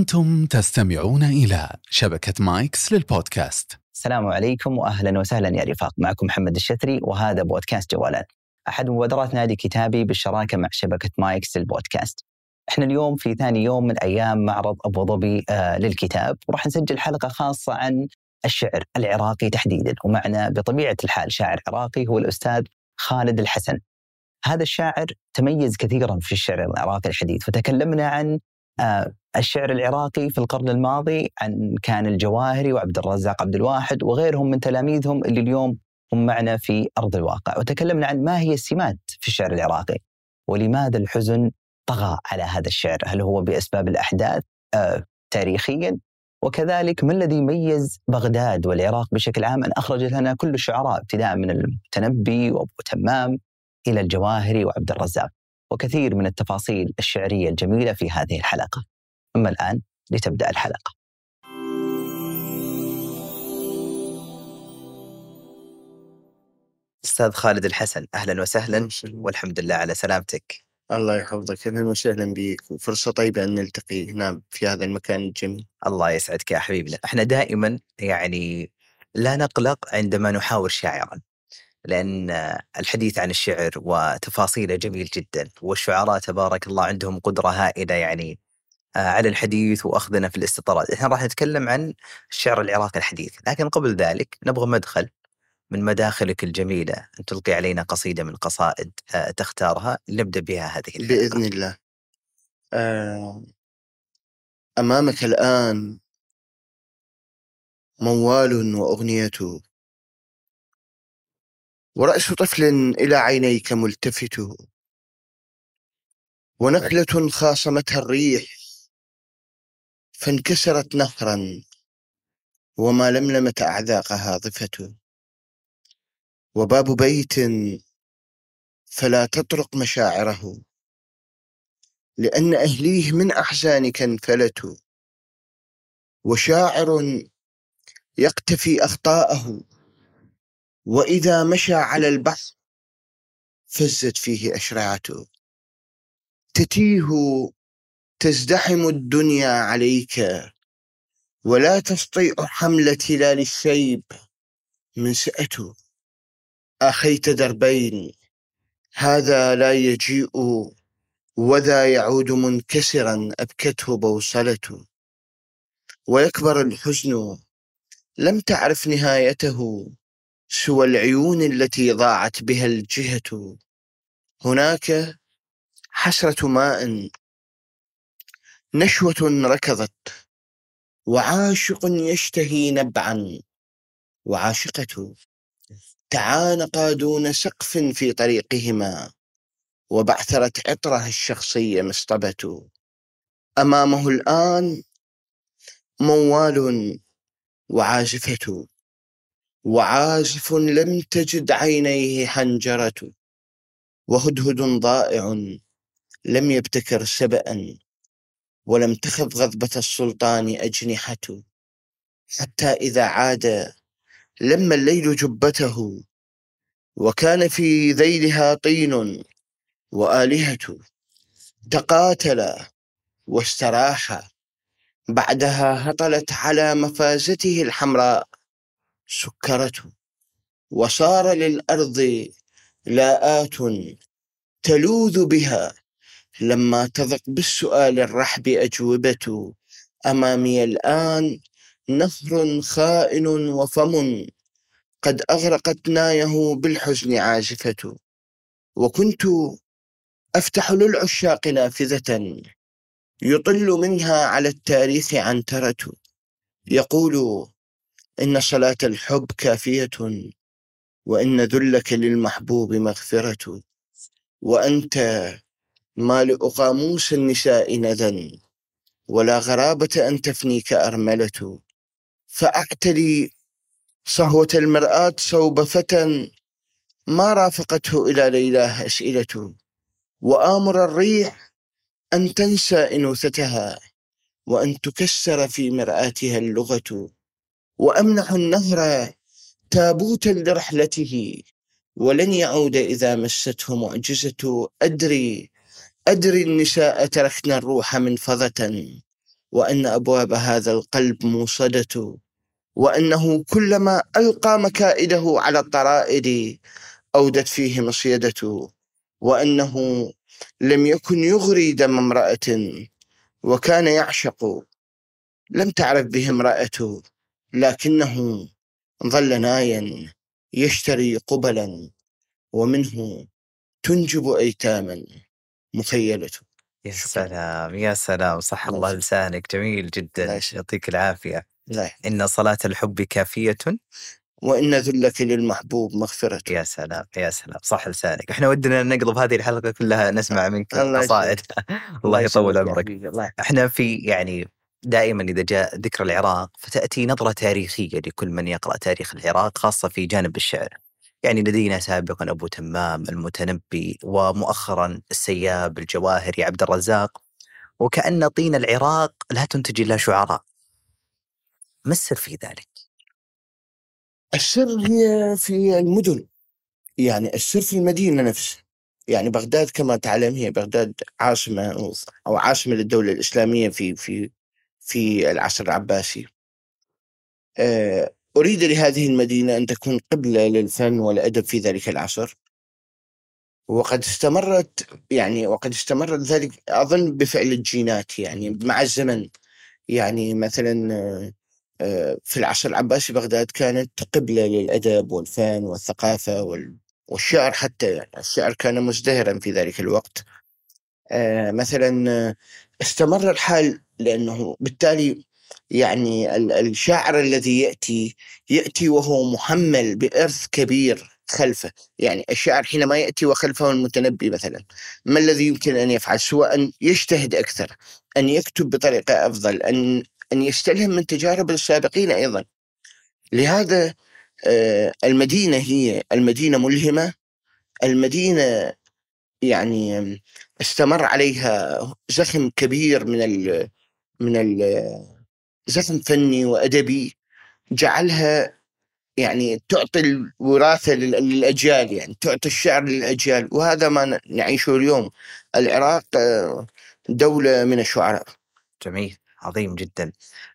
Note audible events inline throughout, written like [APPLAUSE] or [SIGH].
أنتم تستمعون إلى شبكة مايكس للبودكاست. السلام عليكم واهلا وسهلا يا رفاق. معكم محمد الشتري وهذا بودكاست جوالات. أحد مبادرات نادي كتابي بالشراكة مع شبكة مايكس للبودكاست. إحنا اليوم في ثاني يوم من أيام معرض أبو ظبي آه للكتاب وراح نسجل حلقة خاصة عن الشعر العراقي تحديدا. ومعنا بطبيعة الحال شاعر عراقي هو الأستاذ خالد الحسن. هذا الشاعر تميز كثيرا في الشعر العراقي الحديث فتكلمنا عن الشعر العراقي في القرن الماضي عن كان الجواهري وعبد الرزاق عبد الواحد وغيرهم من تلاميذهم اللي اليوم هم معنا في أرض الواقع. وتكلمنا عن ما هي السمات في الشعر العراقي ولماذا الحزن طغى على هذا الشعر؟ هل هو بأسباب الأحداث؟ آه تاريخيا. وكذلك ما الذي ميز بغداد والعراق بشكل عام؟ أن أخرجت لنا كل الشعراء ابتداء من المتنبي وأبو تمام إلى الجواهري وعبد الرزاق. وكثير من التفاصيل الشعرية الجميلة في هذه الحلقة. أما الآن لتبدأ الحلقة. أستاذ خالد الحسن أهلا وسهلا والحمد لله على سلامتك. الله يحفظك أهلا وسهلا بك وفرصه طيبة أن نلتقي هنا في هذا المكان الجميل. الله يسعدك يا حبيبنا، إحنا دائما يعني لا نقلق عندما نحاور شاعرا. لأن الحديث عن الشعر وتفاصيله جميل جدا والشعراء تبارك الله عندهم قدرة هائلة يعني آه، على الحديث وأخذنا في الاستطراد إحنا راح نتكلم عن الشعر العراقي الحديث. لكن قبل ذلك نبغى مدخل من مداخلك الجميلة. أن تلقي علينا قصيدة من قصائد آه، تختارها نبدأ بها هذه الحلقة. بإذن الله. آه، أمامك الآن موال وأغنيته ورأس طفل إلى عينيك ملتفت. ونخلة خاصمتها الريح. فانكسرت نهرا وما لملمت أعذاقها ضفة وباب بيت فلا تطرق مشاعره. لأن أهليه من أحزانك انفلتوا وشاعر يقتفي أخطاءه. وإذا مشى على البحر فزت فيه أشرعته. تتيه تزدحم الدنيا عليك ولا تستطيع حمل تلال الشيب من سأته أخيت دربين هذا لا يجيء وذا يعود منكسرا أبكته بوصلة ويكبر الحزن لم تعرف نهايته. سوى العيون التي ضاعت بها الجهة. هناك حسرة ماء. نشوة ركضت. وعاشق يشتهي نبعا. وعاشقة تعانقا دون سقف في طريقهما. وبعثرت عطرها الشخصية مصطبة أمامه الآن موال وعازفة. وعازف لم تجد عينيه حنجرة وهدهد ضائع لم يبتكر سبأ ولم تخف غضبة السلطان أجنحة. حتى إذا عاد لما الليل جبته وكان في ذيلها طين وآلهة تقاتلا واستراحا بعدها هطلت على مفازته الحمراء سكرته. وصار للأرض لاءات تلوذ بها. لما تضق بالسؤال الرحب أجوبة أمامي الآن نهر خائن وفم. قد أغرقت نايه بالحزن عازفة. وكنت أفتح للعشاق نافذة يطل منها على التاريخ عنترة. يقول إن صلاة الحب كافية وإن ذلك للمحبوب مغفرة. وأنت مالئ قاموس النساء ندى ولا غرابة أن تفنيك أرملة. فأعتلي صهوة المرآة صوب فتى ما رافقته إلى ليلاه أسئلة. وآمر الريح أن تنسى إنوثتها وأن تكسر في مرآتها اللغة. وأمنح النهر تابوتا لرحلته ولن يعود إذا مسته معجزة أدري. أدري النساء تركن الروح منفضة وأن أبواب هذا القلب موصدة وأنه كلما ألقى مكائده على الطرائد أودت فيه مصيدة وأنه لم يكن يغري دم امرأة وكان يعشق. لم تعرف به امرأة لكنه ظل نايا يشتري قبلا ومنه تنجب أيتاما. مخيلة. يا شكراً. سلام يا سلام. صح الله الله. لسانك. جميل الله جدا. يعطيك العافية. لا إن صلاة الحب كافية؟ وإن ذلك للمحبوب مغفرة. يا سلام يا سلام. صح لسانك. إحنا ودنا نقلب هذه الحلقة كلها نسمع منك الله قصائد. [LAUGHS] الله يطول يسلمك يا عمرك. الله إحنا في يعني دائما إذا جاء ذكر العراق فتأتي نظرة تاريخية لكل من يقرأ تاريخ العراق خاصة في جانب الشعر. يعني لدينا سابقا أبو تمام المتنبي ومؤخرا السياب الجواهري عبد الرزاق وكأن طين العراق لا تنتج إلا شعراء. ما السر في ذلك؟ السر هي في المدن يعني السر في المدينة نفسها يعني بغداد كما تعلم هي بغداد عاصمة أو- أو عاصمة للدولة الإسلامية في في في العصر العباسي. آه، أريد لهذه المدينة أن تكون قبلة للفن والأدب في ذلك العصر. وقد استمرت يعني وقد استمرت ذلك أظن بفعل الجينات يعني مع الزمن. يعني مثلا آه، في العصر العباسي بغداد كانت قبلة للأدب والفن والثقافة وال- والشعر حتى يعني الشعر كان مزدهرا في ذلك الوقت. آه، مثلا استمر الحال لأنه بالتالي يعني ال- الشاعر الذي يأتي يأتي وهو محمل بإرث كبير خلفه. يعني الشاعر حينما يأتي وخلفه المتنبي مثلا ما الذي يمكن أن يفعل؟ سواء أن يجتهد أكثر أن يكتب بطريقة أفضل أن أن يستلهم من تجارب السابقين أيضا. لهذا آه، المدينة هي المدينة ملهمة. المدينة يعني استمر عليها زخم كبير من ال من ال زخم فني وأدبي جعلها يعني تعطي الوراثة لل- للأجيال يعني تعطي الشعر للأجيال وهذا ما نعيشه اليوم. العراق آه، دولة من الشعراء. جميل عظيم جدا.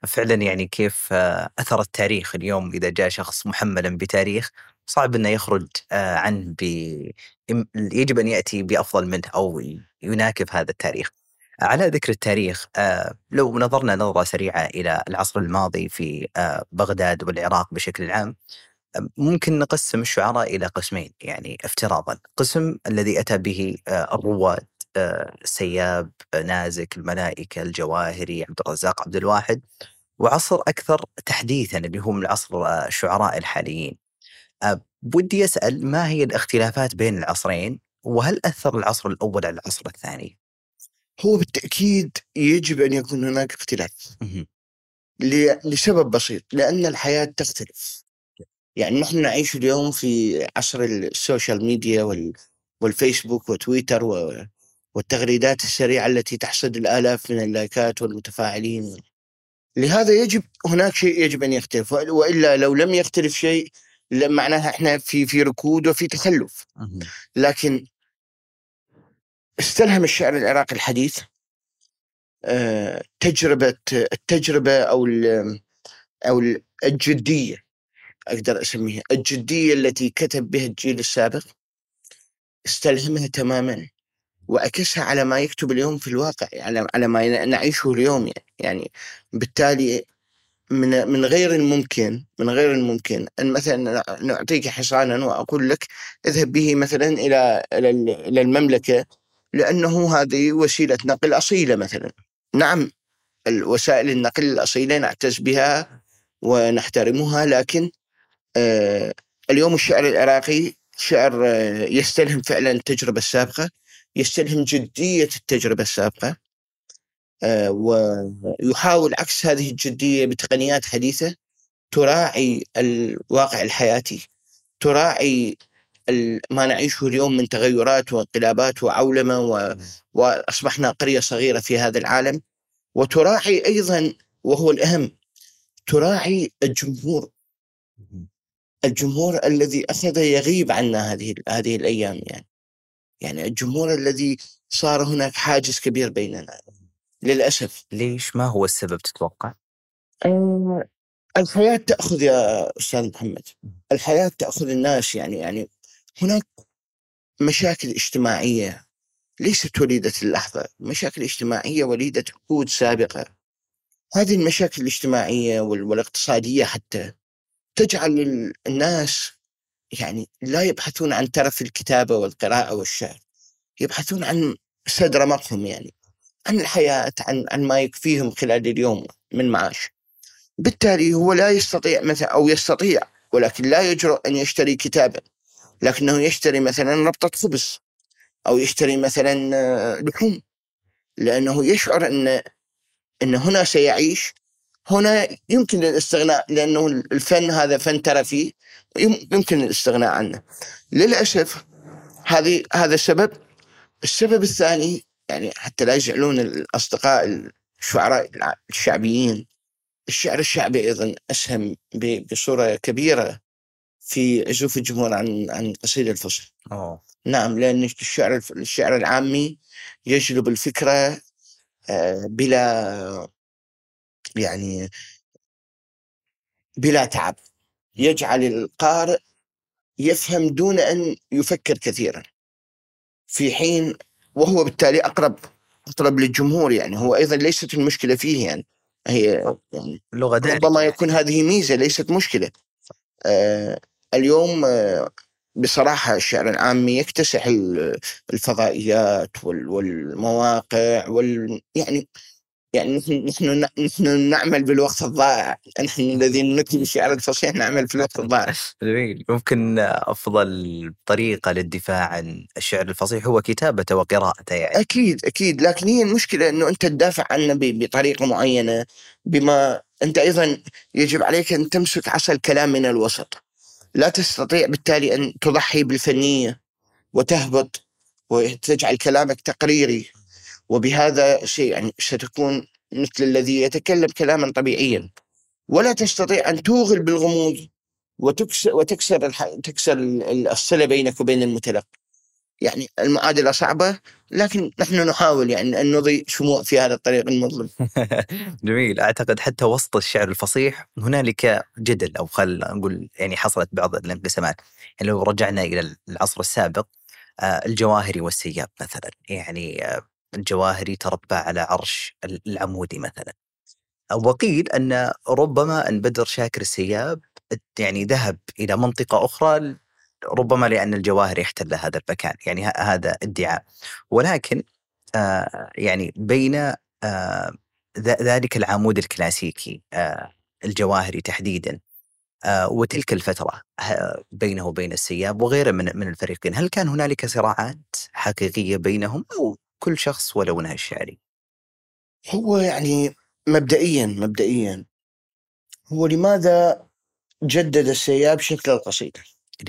فعلا يعني كيف آه، أثر التاريخ اليوم إذا جاء شخص محملا بتاريخ؟ صعب إنه يخرج آه، عنه ب يجب أن يأتي بأفضل منه أو يناكف هذا التاريخ. على ذكر التاريخ آه، لو نظرنا نظرة سريعة إلى العصر الماضي في آه، بغداد والعراق بشكل عام آه، ممكن نقسم الشعراء إلى قسمين يعني افتراضا، قسم الذي أتى به آه، الرواد آه، السياب آه، نازك الملائكة الجواهري عبد الرزاق عبد الواحد وعصر أكثر تحديثا اللي هو من عصر آه، الشعراء الحاليين. آه، ودي أسأل ما هي الاختلافات بين العصرين؟ وهل أثر العصر الأول على العصر الثاني؟ هو بالتأكيد يجب أن يكون هناك اختلاف لسبب بسيط لأن الحياة تختلف يعني نحن نعيش اليوم في عصر السوشيال ميديا وال والفيسبوك وتويتر و- والتغريدات السريعة التي تحصد الآلاف من اللايكات والمتفاعلين لهذا يجب هناك شيء يجب أن يختلف وإلا لو لم يختلف شيء معناها إحنا في في ركود وفي تخلف. لكن استلهم الشعر العراقي الحديث آه، تجربة التجربة أو ال- أو ال- الجدية أقدر أسميها الجدية التي كتب بها الجيل السابق استلهمها تماما وأكسها على ما يكتب اليوم في الواقع على على ما نعيشه اليوم يعني, يعني بالتالي من من غير الممكن من غير الممكن. إن مثلا نعطيك حصانا وأقول لك اذهب به مثلا إلى إلى المملكة لأنه هذه وسيلة نقل أصيلة مثلا. نعم الوسائل النقل الأصيلة نعتز بها ونحترمها لكن آه اليوم الشعر العراقي شعر آه يستلهم فعلا التجربة السابقة يستلهم جدية التجربة السابقة. ويحاول عكس هذه الجدية بتقنيات حديثة تراعي الواقع الحياتي تراعي ما نعيشه اليوم من تغيرات وانقلابات وعولمة و... وأصبحنا قرية صغيرة في هذا العالم. وتراعي أيضا وهو الأهم تراعي الجمهور. الجمهور الذي أخذ يغيب عنا هذه هذه الأيام يعني. يعني الجمهور الذي صار هناك حاجز كبير بيننا. للأسف ليش ما هو السبب تتوقع؟ آه، الحياة تأخذ يا أستاذ محمد الحياة تأخذ الناس يعني يعني هناك مشاكل اجتماعية ليست وليدة اللحظة، مشاكل اجتماعية وليدة عقود سابقة. هذه المشاكل الاجتماعية وال- والاقتصادية حتى تجعل ال- الناس يعني لا يبحثون عن ترف الكتابة والقراءة والشعر. يبحثون عن سد رمقهم يعني عن الحياة عن عن ما يكفيهم خلال اليوم من معاش. بالتالي هو لا يستطيع مثلا أو يستطيع ولكن لا يجرؤ أن يشتري كتابا. لكنه يشتري مثلا ربطة خبز أو يشتري مثلا آه، لحوم. لأنه يشعر أن أن هنا سيعيش. هنا يمكن الاستغناء لأنه الفن هذا فن ترفي يم- يمكن الاستغناء عنه. للأسف هذه هذا سبب السبب الثاني يعني حتى لا يزعلون الأصدقاء الشعراء الشعبيين الشعر الشعبي أيضا أسهم ب- بصورة كبيرة في عزوف الجمهور عن عن قصيدة الفصل. أوه. نعم لأن الشعر الشعر العامي يجلب الفكرة آه، بلا يعني بلا تعب. يجعل القارئ يفهم دون أن يفكر كثيرا. في حين وهو بالتالي أقرب أقرب للجمهور يعني. هو أيضا ليست المشكلة فيه يعني. هي يعني لغة ربما يعني. يكون هذه ميزة ليست مشكلة. آه اليوم آه بصراحة الشعر العامي يكتسح ال- الفضائيات وال- والمواقع وال يعني يعني نحن نحن نحن نعمل بالوقت الضائع. نحن الذين نكتب الشعر الفصيح نعمل في الوقت الضائع. جميل. ممكن أفضل طريقة للدفاع عن الشعر الفصيح هو كتابته وقراءته يعني. أكيد أكيد. لكن هي المشكلة إنه أنت تدافع عنه بطريقة معينة بما أنت أيضا يجب عليك أن تمسك عصا الكلام من الوسط. لا تستطيع بالتالي أن تضحي بالفنية وتهبط وتجعل كلامك تقريري. وبهذا شيء يعني ستكون مثل الذي يتكلم كلاما طبيعيا. ولا تستطيع أن توغل بالغموض وتكسر وتكسر. تكسر ال- الصلة بينك وبين المتلقي. يعني المعادلة صعبة لكن نحن نحاول يعني أن نضيء شموع في هذا الطريق المظلم. [LAUGHS] جميل. أعتقد حتى وسط الشعر الفصيح هنالك جدل أو خل نقول يعني حصلت بعض الانقسامات. يعني لو رجعنا إلى العصر السابق آه، الجواهري والسياب مثلا. يعني آه، الجواهري تربى على عرش العمودي مثلا. وقيل أن ربما ان بدر شاكر السياب يعني ذهب إلى منطقة أخرى ربما لأن الجواهري احتل هذا المكان يعني هذا ادعاء. ولكن آه يعني بين آه ذلك العمود الكلاسيكي آه الجواهري تحديدا آه وتلك الفترة ه- بينه وبين السياب وغيره من من الفريقين، هل كان هنالك صراعات حقيقية بينهم أو كل شخص ولونه الشعري؟ هو يعني مبدئيا مبدئيا هو لماذا جدد السياب شكل القصيدة؟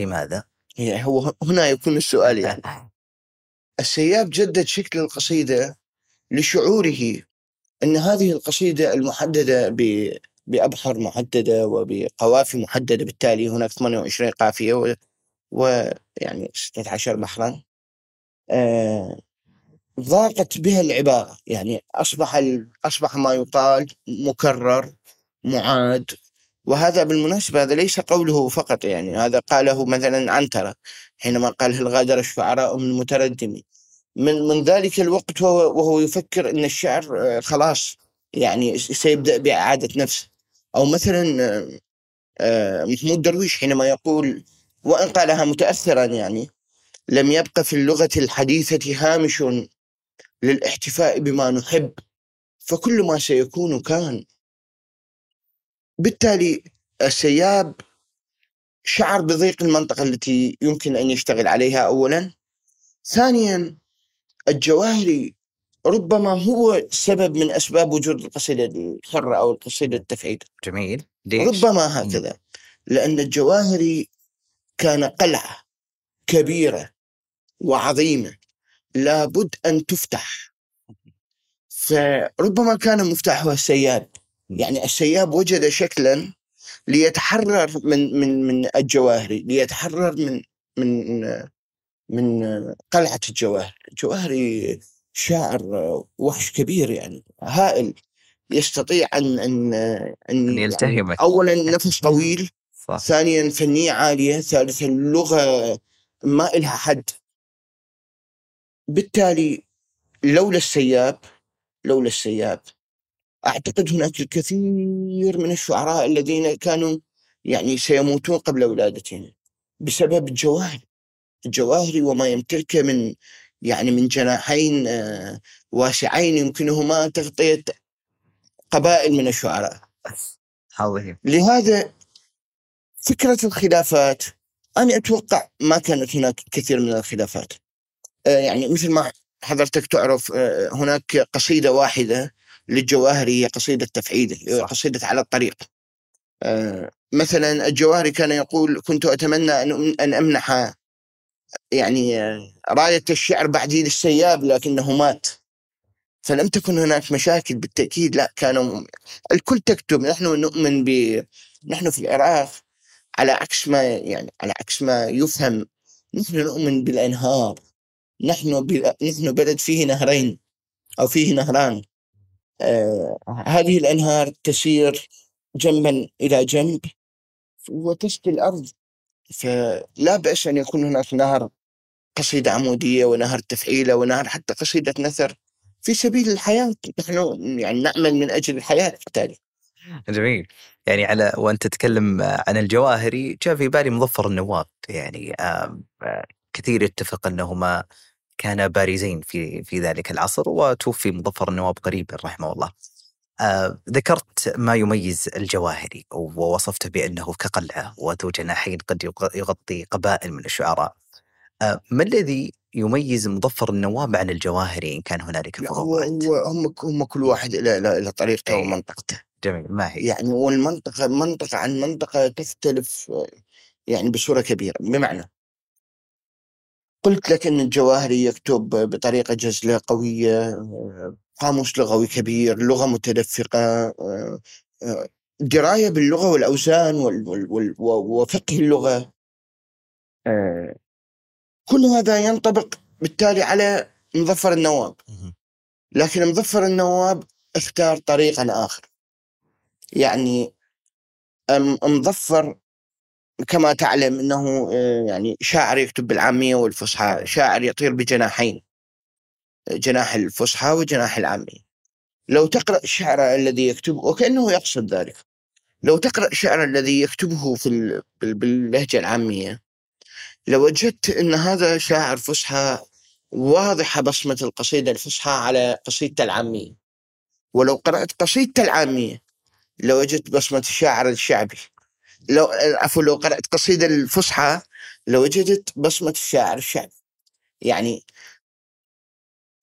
لماذا؟ يعني هو هنا يكون السؤال يعني [LAUGHS] السياب جدد شكل القصيدة لشعوره أن هذه القصيدة المحددة ب بأبحر محددة وبقوافي محددة بالتالي هناك 28 قافية و- ويعني 16 بحرا آه ضاقت بها العبارة. يعني أصبح أصبح ما يقال مكرر معاد. وهذا بالمناسبة هذا ليس قوله فقط يعني هذا قاله مثلا عنترة حينما قال هل غادر الشعراء من متردم من من ذلك الوقت وهو, وهو يفكر أن الشعر آه، خلاص يعني سيبدأ بإعادة نفسه. أو مثلا آه، محمود درويش حينما يقول وإن قالها متأثرا يعني لم يبق في اللغة الحديثة هامش للاحتفاء بما نحب. فكل ما سيكون كان. بالتالي السياب شعر بضيق المنطقة التي يمكن أن يشتغل عليها أولا. ثانيا الجواهري ربما هو سبب من أسباب وجود القصيدة الحرة أو القصيدة التفعيل جميل. ليش؟ ربما هكذا. لأن الجواهري كان قلعة كبيرة وعظيمة. لابد أن تفتح. فربما كان مفتاحها السياب يعني السياب وجد شكلا ليتحرر من من من الجواهري ليتحرر من من من قلعة الجواهر. الجواهري شاعر وحش كبير يعني هائل. يستطيع أن أن أن أن يلتهمك. اولا نفس طويل صح. ثانيا فنية عالية ثالثا اللغة ما إلها حد. بالتالي لولا السياب لولا السياب أعتقد هناك الكثير من الشعراء الذين كانوا يعني سيموتون قبل ولادتهم بسبب الجواهر. الجواهري وما يمتلكه من يعني من جناحين آه، واسعين يمكنهما تغطية قبائل من الشعراء. عظيم لهذا فكرة الخلافات أنا أتوقع ما كانت هناك كثير من الخلافات. يعني مثل ما حضرتك تعرف آه، هناك قصيدة واحدة للجواهري هي قصيدة تفعيل قصيدة على الطريق. آه، مثلا الجواهري كان يقول كنت أتمنى أن أن أمنح يعني راية الشعر بعد يد السياب لكنه مات. فلم تكن هناك مشاكل بالتأكيد لا كانوا الكل تكتب نحن نؤمن ب نحن في العراق على عكس ما يعني على عكس ما يفهم نحن نؤمن بالأنهار. نحن. نحن بلد فيه نهرين أو فيه نهران. آه هذه الأنهار تسير جنبا إلى جنب وتسقي الأرض. فلا بأس أن يكون هناك نهر قصيدة عمودية ونهر تفعيلة ونهر حتى قصيدة نثر في سبيل الحياة. نحن يعني نعمل من أجل الحياة بالتالي. جميل. يعني على وانت تتكلم عن الجواهري جاء في بالي مظفر النواب يعني آم، آه، كثير يتفق أنهما كانا بارزين في في ذلك العصر وتوفي مظفر النواب قريبا رحمه الله. آه، ذكرت ما يميز الجواهري ووصفته بأنه كقلعة وذو جناحين قد يغ- يغطي قبائل من الشعراء. آه، ما الذي يميز مظفر النواب عن الجواهري إن كان هنالك فروقات؟ هم هم كل واحد له له طريقته إيه. ومنطقته جميل ما هي؟ يعني والمنطقة منطقة عن منطقة تختلف يعني بصورة كبيرة بمعنى قلت لك أن الجواهري يكتب بطريقة جزلة قوية آه، قاموس لغوي كبير لغة متدفقة آه، آه، دراية باللغة والأوزان وفقه اللغة. كل هذا ينطبق بالتالي على مظفر النواب. لكن مظفر النواب اختار طريقا آخر. يعني مظفر كما تعلم إنه آه، يعني شاعر يكتب بالعامية والفصحى، شاعر يطير بجناحين جناح الفصحى وجناح العامية. لو تقرأ الشعر الذي يكتبه وكأنه يقصد ذلك. لو تقرأ الشعر الذي يكتبه في ال- بال- باللهجة العامية لوجدت إن هذا شاعر فصحى واضحة بصمة القصيدة الفصحى على قصيدته العامية. ولو قرأت قصيدته العامية لوجدت بصمة الشاعر الشعبي. لو عفوا لو قرأت قصيدة الفصحى لوجدت بصمة الشاعر الشعبي يعني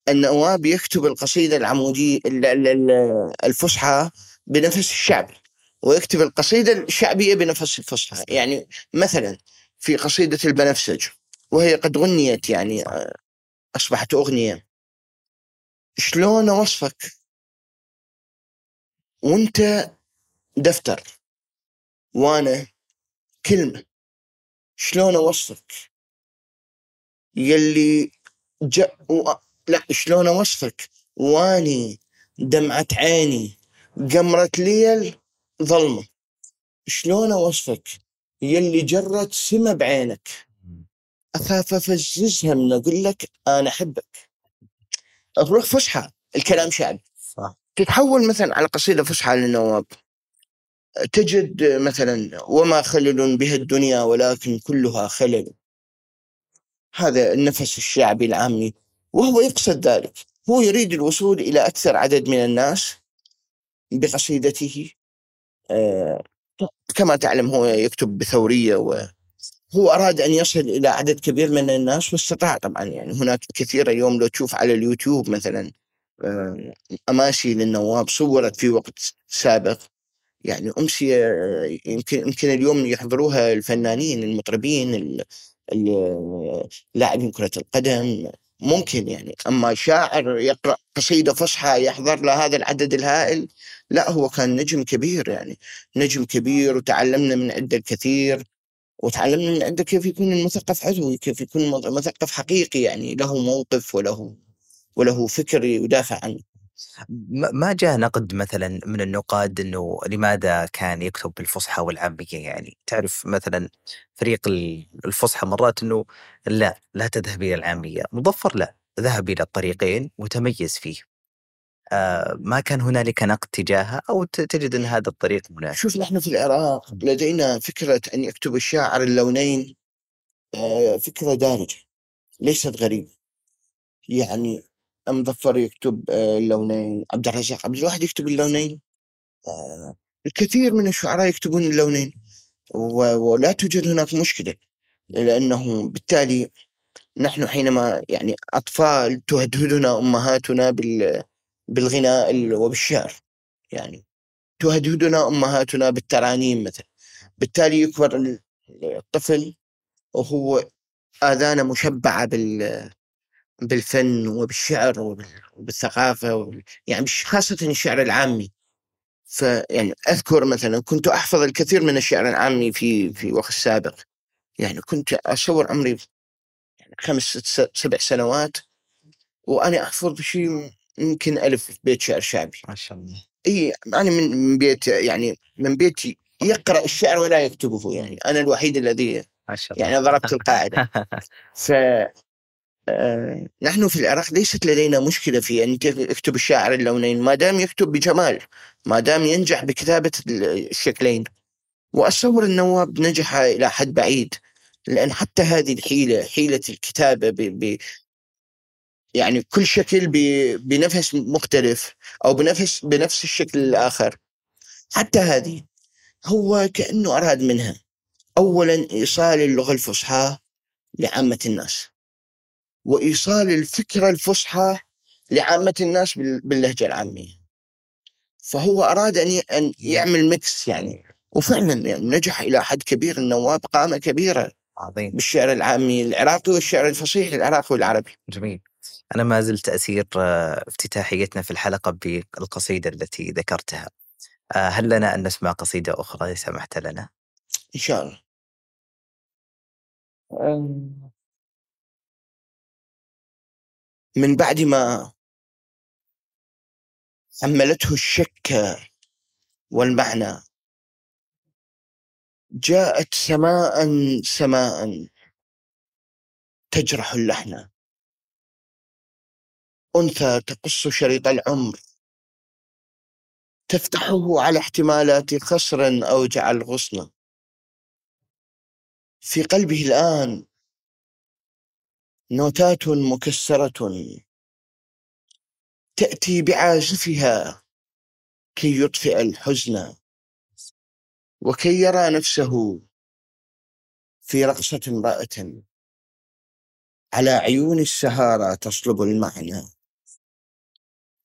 النواب يكتب القصيدة العمودية ال- ال- ال- الفصحى بنفس الشعبي ويكتب القصيدة الشعبية بنفس الفصحى. يعني مثلا في قصيدة البنفسج وهي قد غنيت يعني آه، أصبحت أغنية. شلون أوصفك وأنت دفتر. وأنا كلمة. شلون أوصفك؟ يلي جا و... لا شلون أوصفك؟ واني دمعة عيني قمرة ليل ظلمة. شلون أوصفك؟ يلي جرت سما بعينك. اخاف افززها من أقول لك أنا أحبك. الروح فصحى الكلام شعبي. صح. تتحول مثلا على قصيدة فصحى للنواب. تجد مثلا وما خلل بها الدنيا ولكن كلها خلل. هذا النفس الشعبي العامي وهو يقصد ذلك. هو يريد الوصول إلى أكثر عدد من الناس بقصيدته. آه، كما تعلم هو يكتب بثورية وهو أراد أن يصل إلى عدد كبير من الناس واستطاع طبعا. يعني هناك كثير اليوم لو تشوف على اليوتيوب مثلا آه، أماسي للنواب صورت في وقت سابق. يعني أمسية يمكن يمكن اليوم يحضروها الفنانين المطربين ال- ال- لاعبين كرة القدم. ممكن يعني أما شاعر يقرأ قصيدة فصحى يحضر له هذا العدد الهائل لا هو كان نجم كبير يعني. نجم كبير وتعلمنا من عنده الكثير وتعلمنا من عنده كيف يكون المثقف عدوي كيف يكون مثقف حقيقي يعني. له موقف وله وله فكر يدافع عنه. ما جاء نقد مثلا من النقاد إنه لماذا كان يكتب بالفصحى والعامية يعني؟ تعرف مثلا فريق ال- الفصحى مرات إنه لا لا تذهب إلى العامية مظفر لا ذهب إلى الطريقين وتميز فيه. آه ما كان هنالك نقد تجاهه أو تجد إن هذا الطريق مناسب. شوف نحن في العراق لدينا فكرة أن يكتب الشاعر اللونين آه، فكرة دارجة ليست غريبة. يعني مظفر يكتب آه، اللونين. عبد الرزاق عبد الواحد يكتب اللونين. آه، الكثير من الشعراء يكتبون اللونين. ولا توجد هناك مشكلة لأنه بالتالي نحن حينما يعني أطفال تهدهدنا أمهاتنا بال بالغناء ال- وبالشعر. يعني تهدهدنا أمهاتنا بالترانيم مثلا. بالتالي يكبر ال- الطفل وهو آذانه مشبعة بال بالفن وبالشعر وبال- وبالثقافة وبال- يعني خاصة الشعر العامي. فيعني أذكر مثلا كنت أحفظ الكثير من الشعر العامي في في وقت سابق. يعني كنت أصور عمري يعني خمس ست سبع سنوات وأنا أحفظ شيء يمكن ألف بيت شعر شعبي. ما شاء الله. إي أنا من من بيت يعني من بيتي يقرأ الشعر ولا يكتبه يعني أنا الوحيد الذي ما شاء الله. يعني ضربت القاعدة. [LAUGHS] ف آه، نحن في العراق ليست لدينا مشكلة في أن يكتب الشاعر اللونين ما دام يكتب بجمال ما دام ينجح بكتابة الشكلين. وأتصور النواب نجح إلى حد بعيد لأن حتى هذه الحيلة حيلة الكتابة ب... ب... يعني كل شكل ب... بنفس مختلف أو بنفس بنفس الشكل الآخر. حتى هذه هو كأنه أراد منها اولا إيصال اللغة الفصحى لعامة الناس. وإيصال الفكرة الفصحى لعامة الناس بال- باللهجة العامية. فهو أراد أن أن يعمل ميكس يعني. وفعلا يعني نجح إلى حد كبير. النواب قامه كبيره عظيم. بالشعر العامي العراقي والشعر الفصيح العراقي والعربي. جميل. أنا ما زلت أسير آه، افتتاحيتنا في الحلقة بالقصيدة التي ذكرتها. آه، هل لنا أن نسمع قصيدة أخرى إذا سمحت لنا؟ إن شاء الله. من بعد ما حملته الشك والمعنى جاءت سماء سماء تجرح اللحن. أنثى تقص شريط العمر. تفتحه على احتمالات خسر أوجع الغصن في قلبه الآن نوتات مكسرة تأتي بعازفها كي يطفئ الحزن وكي يرى نفسه في رقصة امرأة على عيون السهارة تصلب المعنى.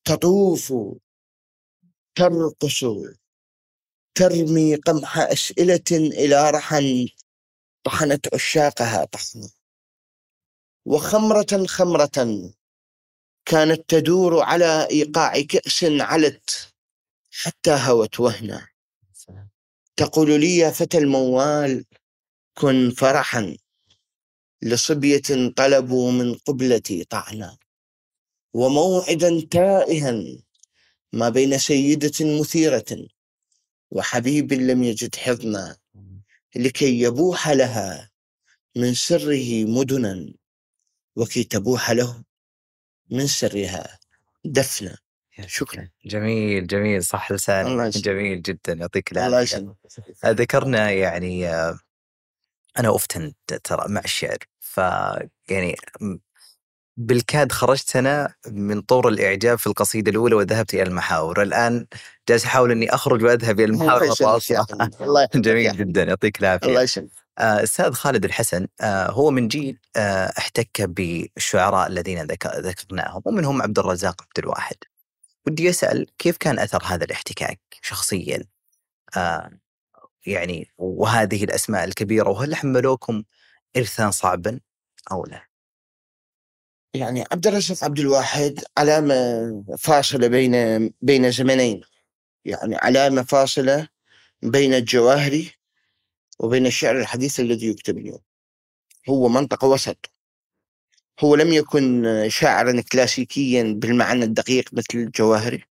تطوف ترقص ترمي قمح أسئلة إلى رحن طحنت عشاقها طحنا. وخمرة خمرة كانت تدور على إيقاع كأس علت حتى هوت وهنا. تقول لي يا فتى الموال كن فرحا لصبية طلبوا من قبلتي طعنا وموعدا تائها ما بين سيدة مثيرة وحبيب لم يجد حضنا لكي يبوح لها من سره مدنا. وكي تبوح له من سرها. دفنا شكرا. جميل جميل. صح يسلمك. جميل جدا. يعطيك يسلمك. ذكرنا يعني آه، أنا أفتن ترى مع الشعر. ف يعني بالكاد خرجت أنا من طور الإعجاب في القصيدة الأولى وذهبت إلى المحاور. الآن جالس أحاول إني أخرج وأذهب إلى المحاور الله [LAUGHS] جميل. جدا. يعطيك العافية. الله يسلمك. أستاذ خالد الحسن آه، هو من جيل آه، احتك بالشعراء الذين ذك- ذكرناهم ومنهم عبد الرزاق عبد الواحد. ودي أسأل كيف كان أثر هذا الاحتكاك شخصيا؟ آه، يعني وهذه الأسماء الكبيرة وهل حملوكم ارثا صعبا أو لا؟ يعني عبد الرزاق عبد الواحد علامة فاصلة بين بين زمنين. يعني علامة فاصلة بين الجواهري وبين الشعر الحديث الذي يكتب اليوم. هو منطقة وسط. هو لم يكن شاعرا كلاسيكيا بالمعنى الدقيق مثل الجواهري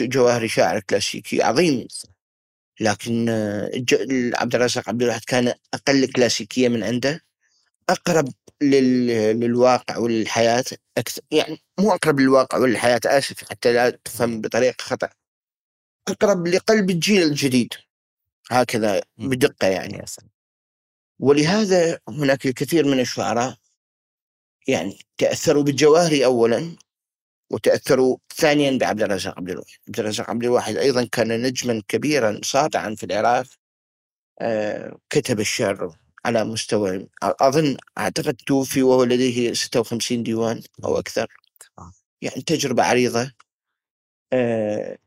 جواهري شاعر كلاسيكي عظيم. لكن عبد الرزاق عبد الواحد كان أقل كلاسيكية من عنده. أقرب لل... للواقع والحياة أكثر يعني مو أقرب للواقع والحياة آسف حتى لا تفهم بطريقة خطأ. أقرب لقلب الجيل الجديد. هكذا مم. بدقة يعني ولهذا هناك الكثير من الشعراء يعني تأثروا بالجواهري اولا وتأثروا ثانيا بعبد الرزاق عبد الواحد، عبد الرزاق عبد الواحد أيضا كان نجما كبيرا ساطعا في العراق آه، كتب الشعر على مستوى أظن أعتقد توفي وهو لديه 56 ديوان أو أكثر تمام. يعني تجربة عريضة آه،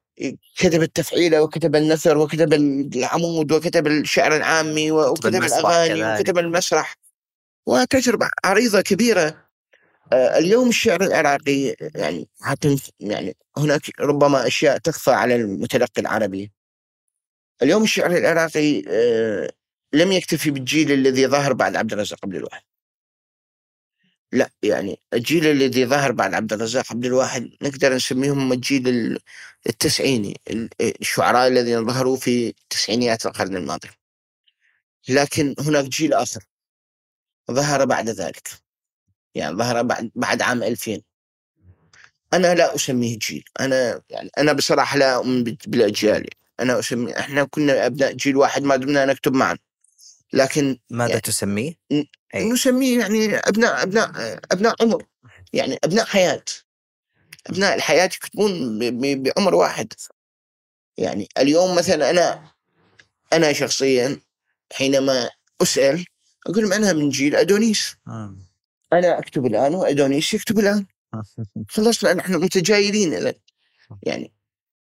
كتب التفعيله وكتب النثر وكتب العمود وكتب الشعر العامي وكتب المسرح الأغاني كذلك. وكتب المسرح وتجربة عريضة كبيرة آه، اليوم الشعر العراقي يعني حتى يعني هناك ربما أشياء تخفى على المتلقي العربي. اليوم الشعر العراقي آه، لم يكتفي بالجيل الذي ظهر بعد عبد الرزاق عبد الواحد. لا يعني الجيل الذي ظهر بعد عبد الرزاق عبد الواحد نقدر نسميهم الجيل ال- التسعيني ال- الشعراء الذين ظهروا في تسعينيات القرن الماضي. لكن هناك جيل آخر ظهر بعد ذلك. يعني ظهر بعد بعد عام 2000 أنا لا أسميه جيل أنا يعني أنا بصراحة لا أؤمن بال- بالأجيال أنا أسمي إحنا كنا أبناء جيل واحد ما دمنا نكتب معا لكن ماذا يعني- تسميه؟ أي. نسميه يعني أبناء أبناء أبناء عمر يعني أبناء حياة. أبناء الحياة يكتبون بعمر واحد. يعني اليوم مثلا أنا أنا شخصيا حينما أسأل أقول أنا من جيل أدونيس. أنا أكتب الآن وأدونيس يكتب الآن. [LAUGHS] خلصنا نحن متجايلين الان يعني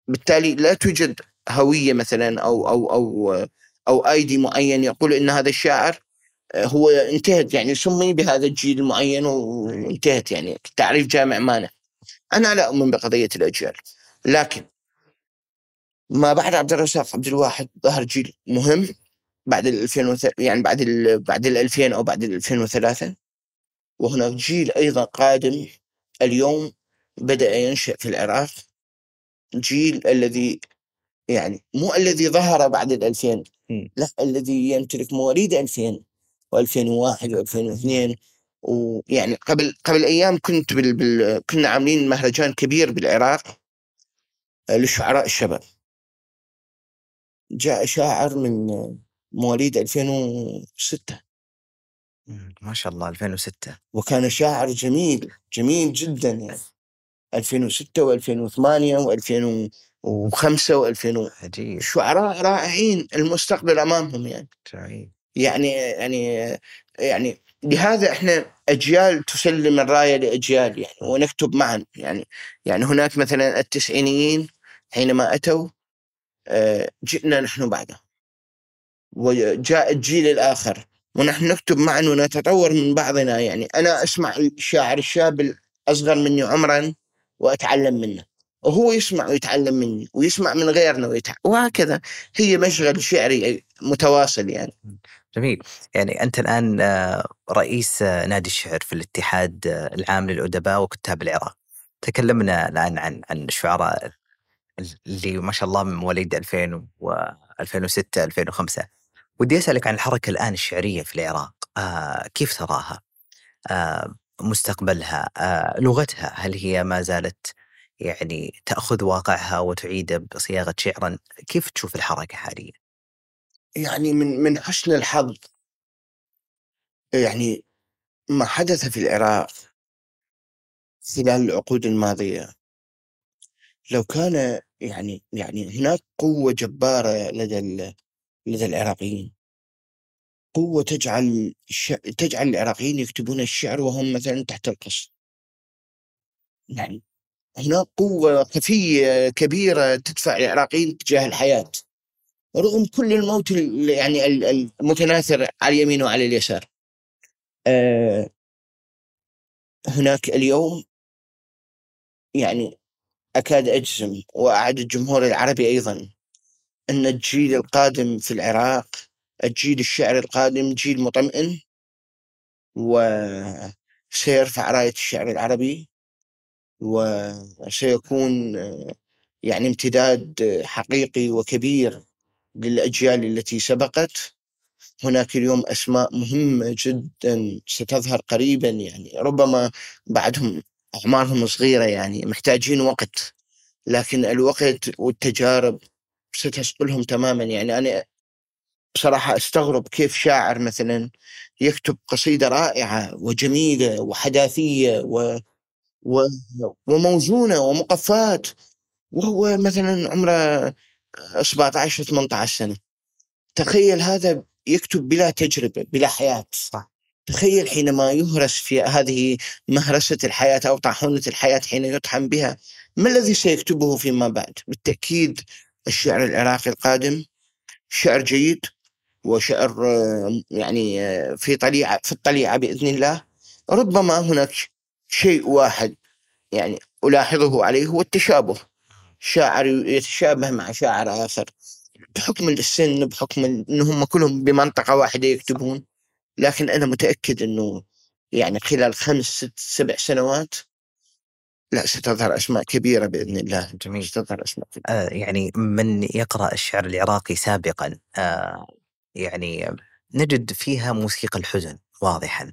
بالتالي لا توجد هوية مثلا أو أو أو أو آيدي معين يقول إن هذا الشاعر هو انتهت يعني سمي بهذا الجيل المعين وانتهت يعني تعريف جامع مانع أنا لا أؤمن بقضية الأجيال لكن ما بعد عبد الرزاق عبد الواحد ظهر جيل مهم بعد ال 2000 يعني بعد ال بعد ال 2000 أو بعد ال 2003 وهناك جيل أيضا قادم اليوم بدأ ينشأ في العراق جيل الذي يعني مو الذي ظهر بعد ال 2000 مم. لا الذي يمتلك مواليد 2000 و2001 و2002 ويعني قبل قبل أيام كنت بال بال كنا عاملين مهرجان كبير بالعراق آه، للشعراء الشباب. جاء شاعر من آه، مواليد 2006 مم، ما شاء الله 2006 وكان شاعر جميل جميل جدا يعني. 2006 و2008 و2005 و2000 عجيب. شعراء رائعين المستقبل أمامهم يعني. عجيب يعني يعني يعني لهذا إحنا أجيال تسلم الراية لأجيال يعني ونكتب معا يعني. يعني هناك مثلا التسعينيين حينما أتوا آه، جئنا نحن بعده وجاء الجيل الآخر ونحن نكتب معا ونتطور من بعضنا يعني. أنا أسمع الشاعر الشاب الأصغر مني عمرا وأتعلم منه. وهو يسمع ويتعلم مني ويسمع من غيرنا ويتع... وهكذا. هي مشغل شعري متواصل يعني. جميل. يعني أنت الآن آه، رئيس آه، نادي الشعر في الاتحاد آه، العام للأدباء وكتاب العراق. تكلمنا الآن عن عن الشعراء اللي ما شاء الله من مواليد 2000 و 2006 2005 ودي أسألك عن الحركة الآن الشعرية في العراق. آه كيف تراها؟ آه مستقبلها؟ آه لغتها؟ هل هي ما زالت يعني تأخذ واقعها وتعيده بصياغة شعرا كيف تشوف الحركة حاليا؟ يعني من من حسن الحظ. يعني ما حدث في العراق خلال العقود الماضية. لو كان يعني يعني هناك قوة جبارة لدى لدى العراقيين. قوة تجعل الش... تجعل العراقيين يكتبون الشعر وهم مثلا تحت القصر. يعني هناك قوة خفية كبيرة تدفع العراقيين تجاه الحياة رغم كل الموت ال- يعني ال- المتناثر على اليمين وعلى اليسار. آه هناك اليوم يعني أكاد أجزم وأعد الجمهور العربي أيضا أن الجيل القادم في العراق الجيل الشعر القادم جيل مطمئن سيرفع راية الشعر العربي. وسيكون آه، يعني امتداد حقيقي وكبير للأجيال التي سبقت. هناك اليوم أسماء مهمة جدا ستظهر قريبا يعني ربما بعدهم أعمارهم صغيرة يعني محتاجين وقت لكن الوقت والتجارب ستسقلهم تماما. يعني أنا بصراحة أستغرب كيف شاعر مثلا يكتب قصيدة رائعة وجميلة وحداثية و... و... وموزونة ومقفات. وهو مثلا عمره 17 18 سنة. تخيل هذا يكتب بلا تجربة بلا حياة. صح. تخيل حينما يهرس في هذه مهرسة الحياة أو طاحونة الحياة حين يطحن بها ما الذي سيكتبه فيما بعد؟ بالتأكيد الشعر العراقي القادم شعر جيد وشعر آه، يعني آه، في طليعة في الطليعة بإذن الله. ربما هناك شيء واحد يعني ألاحظه عليه هو التشابه. شاعر يتشابه مع شاعر آخر. بحكم السن بحكم أنهم كلهم بمنطقة واحدة يكتبون. لكن أنا متأكد أنه يعني خلال خمس ست سبع سنوات لا ستظهر أسماء كبيرة بإذن الله. جميل. ستظهر أسماء كبيرة. آه يعني من يقرأ الشعر العراقي سابقا آه يعني نجد فيها موسيقى الحزن واضحا.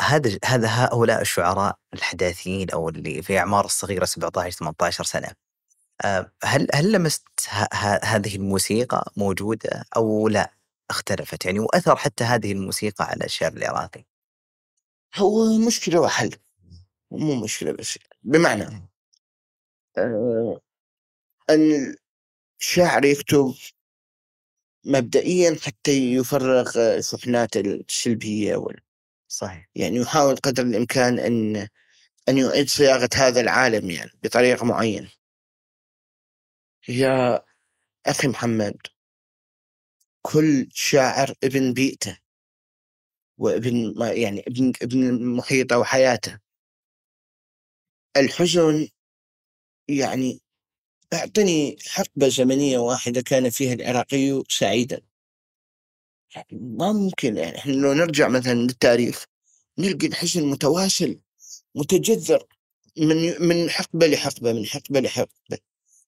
هذا هذا هؤلاء الشعراء الحداثيين أو اللي في أعمار الصغيرة 17 18 سنة. آه هل هل لمست هذه الموسيقى موجودة أو لا؟ اختلفت يعني وأثر حتى هذه الموسيقى على الشعر العراقي. هو مشكلة وحل. مو مشكلة بس بمعنى آه أن الشاعر يكتب مبدئيا حتى يفرغ شحنات السلبية وال... صحيح. يعني يحاول قدر الإمكان أن أن يعيد صياغة هذا العالم يعني بطريقة معينة. يا أخي محمد كل شاعر ابن بيئته وابن يعني ابن ابن محيطه وحياته. الحزن يعني أعطني حقبة زمنية واحدة كان فيها العراقي سعيدا. ممكن يعني إحنا لو نرجع مثلا للتاريخ نلقي الحزن متواصل متجذر من من حقبة لحقبة من حقبة لحقبة.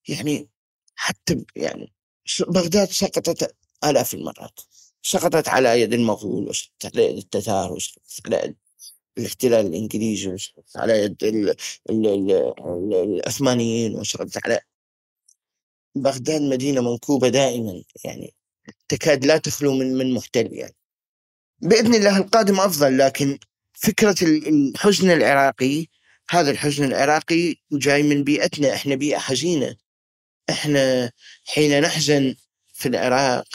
يعني حتى يعني بغداد سقطت آلاف المرات. سقطت على يد المغول وسقطت على يد التتار وسقطت على يد الاحتلال الإنجليزي وسقطت على يد ال ال ال ال العثمانيين وسقطت على بغداد مدينة منكوبة دائما. يعني تكاد لا تخلو من من محتل يعني. بإذن الله القادم أفضل لكن فكرة الحزن العراقي هذا الحزن العراقي جاي من بيئتنا إحنا بيئة حزينة. إحنا حين نحزن في العراق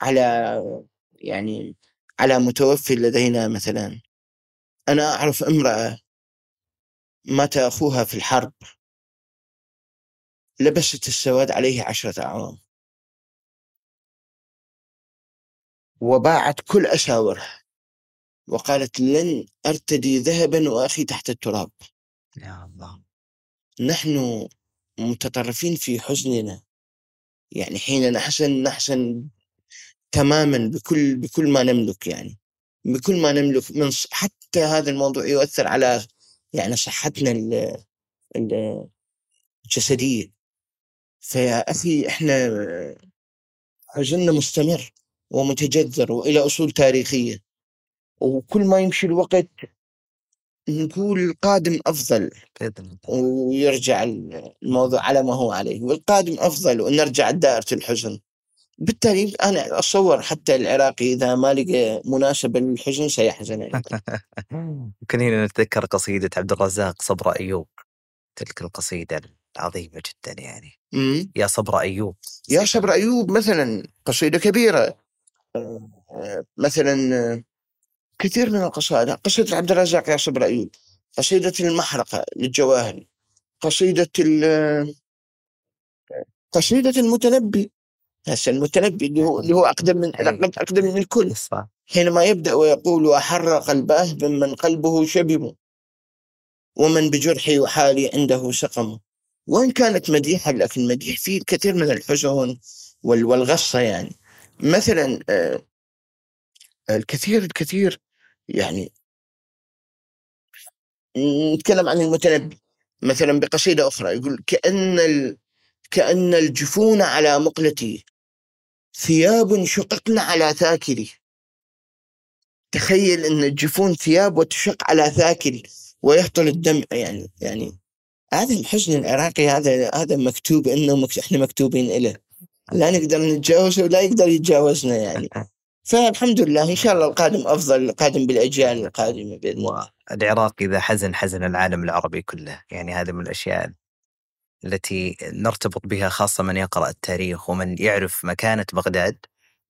على يعني على متوفي لدينا مثلا أنا أعرف امرأة مات أخوها في الحرب لبست السواد عليه عشرة أعوام. وباعت كل أساورها وقالت لن أرتدي ذهبا وأخي تحت التراب. يا الله. نحن متطرفين في حزننا. يعني حين نحزن نحزن تماما بكل بكل ما نملك يعني. بكل ما نملك من حتى هذا الموضوع يؤثر على يعني صحتنا الجسدية. فيا أخي إحنا حزننا مستمر. ومتجذر وإلى أصول تاريخية. وكل ما يمشي الوقت نقول القادم الله ويرجع الموضوع على ما هو عليه. والقادم أفضل ونرجع لدائره الحزن. بالتالي أنا اتصور حتى العراقي إذا ما لقى مناسبة للحزن سيحزن [LAUGHS] يمكن هنا نتذكر قصيدة عبد الرزاق صبر أيوب. تلك القصيدة العظيمة جدا يعني. مم. يا صبر أيوب. يا صبر أيوب مثلا قصيدة كبيرة. مثلا كثير من القصائد قصيدة عبد الرزاق يا صبر ايوب قصيدة المحرقة للجواهري قصيدة آه، قصيدة المتنبي. هسه المتنبي اللي هو اللي هو أقدم من أقدم من الكل. حينما يبدأ ويقول واحرق الباه ممن قلبه شبم ومن بجرحي يحالي عنده سقم. وإن كانت مديحة لكن مديح فيه الكثير من الحزن والغصة يعني. مثلا آه، الكثير الكثير يعني نتكلم عن المتنبي مثلا بقصيدة أخرى يقول كأن ال... كأن الجفون على مقلتي ثياب شققن على ثاكلي تخيل أن الجفون ثياب وتشق على ثاكل ويهطل الدمع يعني يعني هذا الحزن العراقي هذا هذا مكتوب إنه مك... إحنا مكتوبين له لا نقدر نتجاوزه ولا يقدر يتجاوزنا يعني. فالحمد لله إن شاء الله القادم أفضل القادم بالأجيال القادمه باذن الله العراق إذا حزن حزن العالم العربي كله. يعني هذا من الأشياء التي نرتبط بها خاصة من يقرأ التاريخ ومن يعرف مكانة بغداد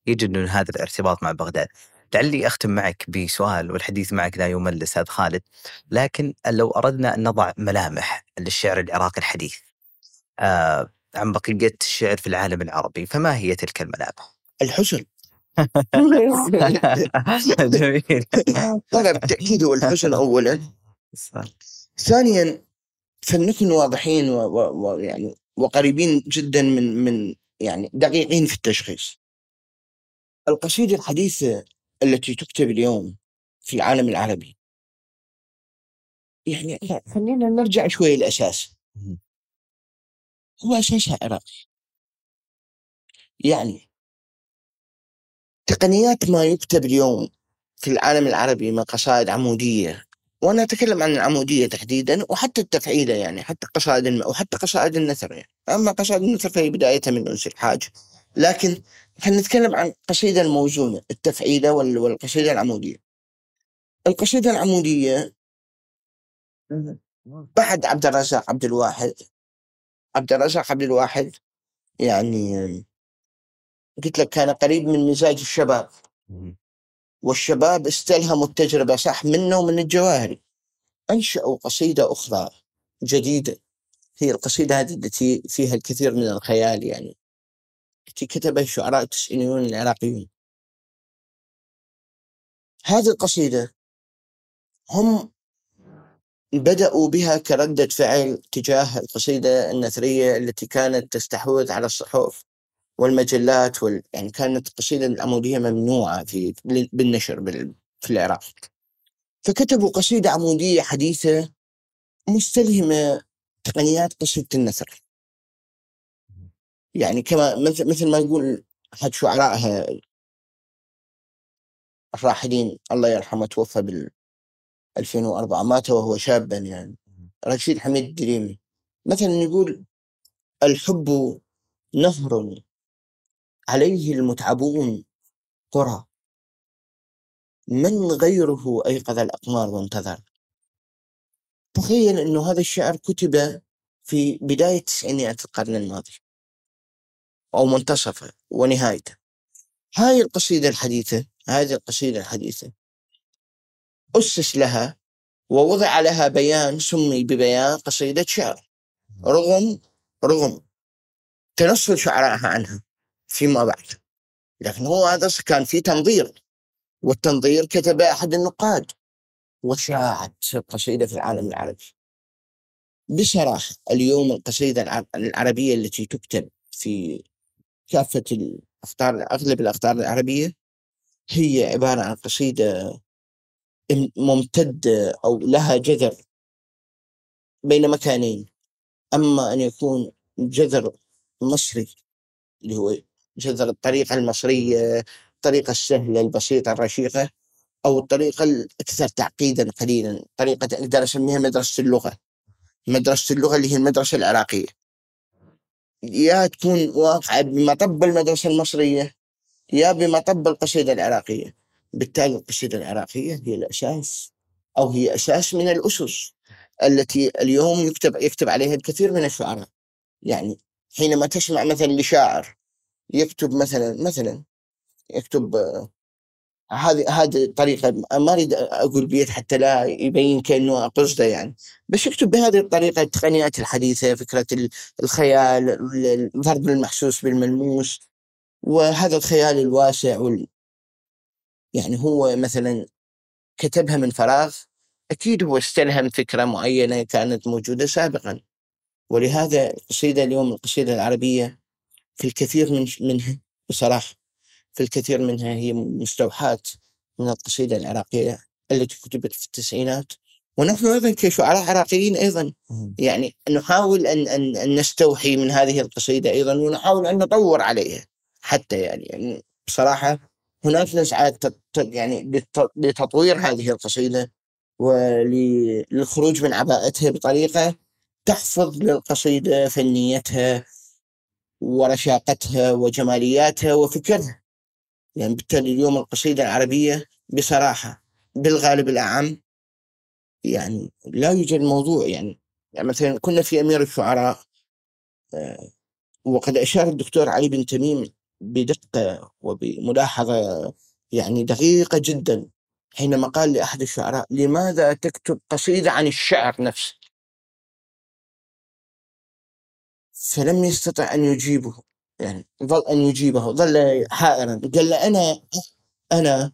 يجد إن هذا الارتباط مع بغداد. لعلي أختم معك بسؤال والحديث معك لا يمل أستاذ خالد. لكن لو أردنا أن نضع ملامح للشعر العراقي الحديث آه عن بقية الشعر في العالم العربي فما هي تلك الملامح؟ الحزن [LAUGHS] جميل. [LAUGHS] طبعا بالتأكيد هو الحزن اولا. ثانيا فلنكن واضحين ويعني وقريبين جدا من من يعني دقيقين في التشخيص. القصيدة الحديثة التي تكتب اليوم في العالم العربي. يعني خلينا نرجع شوي الأساس هو أساسها عراقي يعني تقنيات ما يكتب اليوم في العالم العربي من قصائد عمودية وأنا أتكلم عن العمودية تحديدا وحتى التفعيلة يعني حتى قصائد الم... وحتى قصائد النثر يعني. أما قصائد النثر فهي بدايتها من أنس الحاج. لكن إحنا نتكلم عن قصيدة الموزونة التفعيلة والقصيدة العمودية. القصيدة العمودية بعد عبد الرزاق عبد الواحد عبد الرزاق عبد الواحد يعني قلت لك كان قريب من مزاج الشباب. والشباب استلهموا التجربة صح منه ومن الجواهري أنشأوا قصيدة أخرى جديدة. هي القصيدة هذه التي فيها الكثير من الخيال يعني. التي كتبها الشعراء التسعينيون العراقيون. هذه القصيدة هم بدأوا بها كردة فعل تجاه القصيدة النثرية التي كانت تستحوذ على الصحف والمجلات وال... يعني كانت القصيدة العمودية ممنوعة في بالنشر بال... في العراق. فكتبوا قصيدة عمودية حديثة مستلهمة تقنيات قصيدة النثر. يعني كما مثل مثل ما يقول أحد شعرائها الراحلين الله يرحمه توفى بال 2004 مات وهو شابا يعني. رشيد حميد الدريمي مثلا يقول الحب نهر عليه المتعبون قرى. من غيره أيقظ الأقمار وانتظر. تخيل أنه هذا الشعر كتب في بداية تسعينيات القرن الماضي. أو منتصفه ونهايته. هاي القصيدة الحديثة هذه القصيدة الحديثة. أسس لها ووضع لها بيان سمي ببيان قصيدة شعر. رغم رغم تنصل شعرائها عنها فيما بعد. لكن هو هذا كان في تنظير والتنظير كتب أحد النقاد وشاعت القصيدة في العالم العربي. بصراحة اليوم القصيدة العربية التي تكتب في كافة الأخطار أغلب الأخطار العربية هي عبارة عن قصيدة ممتدة أو لها جذر بين مكانين. أما أن يكون جذر مصري اللي هو جذر الطريقة المصرية الطريقة السهلة البسيطة الرشيقة أو الطريقة الأكثر تعقيدا قليلا طريقة أقدر أسميها مدرسة اللغة. مدرسة اللغة اللي هي المدرسة العراقية. يا تكون واقعة بمطب المدرسة المصرية يا بمطب القصيدة العراقية. بالتالي القصيدة العراقية هي الأساس أو هي أساس من الأسس التي اليوم يكتب يكتب عليها الكثير من الشعراء. يعني حينما تسمع مثلا لشاعر يكتب مثلا مثلا يكتب هذه هذه الطريقة ما أريد أقول بيت حتى لا يبين كأنه قصدة يعني بس يكتب بهذه الطريقة التقنيات الحديثة فكرة الخيال الضرب المحسوس بالملموس وهذا الخيال الواسع يعني هو مثلا كتبها من فراغ أكيد هو استلهم فكرة معينة كانت موجودة سابقا. ولهذا القصيدة اليوم القصيدة العربية في الكثير من منها بصراحة في الكثير منها هي مستوحاة من القصيدة العراقية التي كتبت في التسعينات. ونحن أيضا كشعراء عراقيين أيضا يعني نحاول أن أن أن نستوحي من هذه القصيدة أيضا ونحاول أن نطور عليها حتى يعني, يعني بصراحة هناك نسعى تت- يعني لتطوير هذه القصيدة وللخروج من عباءتها بطريقة تحفظ للقصيدة فنيتها ورشاقتها وجمالياتها وفكرها. يعني بالتالي اليوم القصيدة العربية بصراحة بالغالب الأعم. يعني لا يوجد موضوع يعني, يعني مثلا كنا في أمير الشعراء آه، وقد أشار الدكتور علي بن تميم بدقة وبملاحظة يعني دقيقة جدا حينما قال لأحد الشعراء لماذا تكتب قصيدة عن الشعر نفسه؟ فلم يستطع أن يجيبه يعني ظل أن يجيبه ظل حائرا. قال له أنا أنا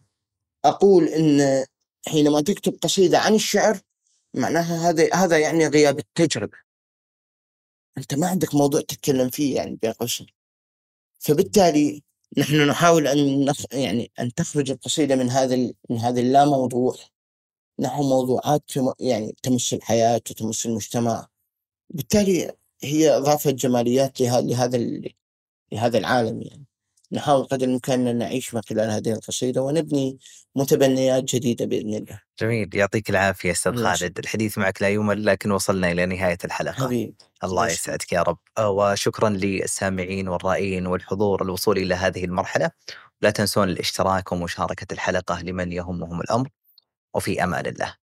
أقول إن حينما تكتب قصيدة عن الشعر معناها هذا هذا يعني غياب التجربة. أنت ما عندك موضوع تتكلم فيه يعني بين قوسين فبالتالي نحن نحاول أن نخ... يعني أن تخرج القصيدة من هذا ال... من هذا اللاموضوع نحو موضوعات. يعني تمس الحياة وتمس المجتمع بالتالي هي اضافت جماليات. لهذا. لهذا العالم يعني نحاول قدر الإمكان أن نعيش من خلال هذه القصيدة ونبني متبنيات جديدة بإذن الله. جميل يعطيك العافية أستاذ الله خالد. الحديث معك لا يمل لكن وصلنا إلى نهاية الحلقة. حبيبي. الله يسعدك يا رب. آه، وشكرا للسامعين والرائين والحضور الوصول إلى هذه المرحلة. لا تنسون الاشتراك ومشاركة الحلقة لمن يهمهم الأمر. وفي أمان الله.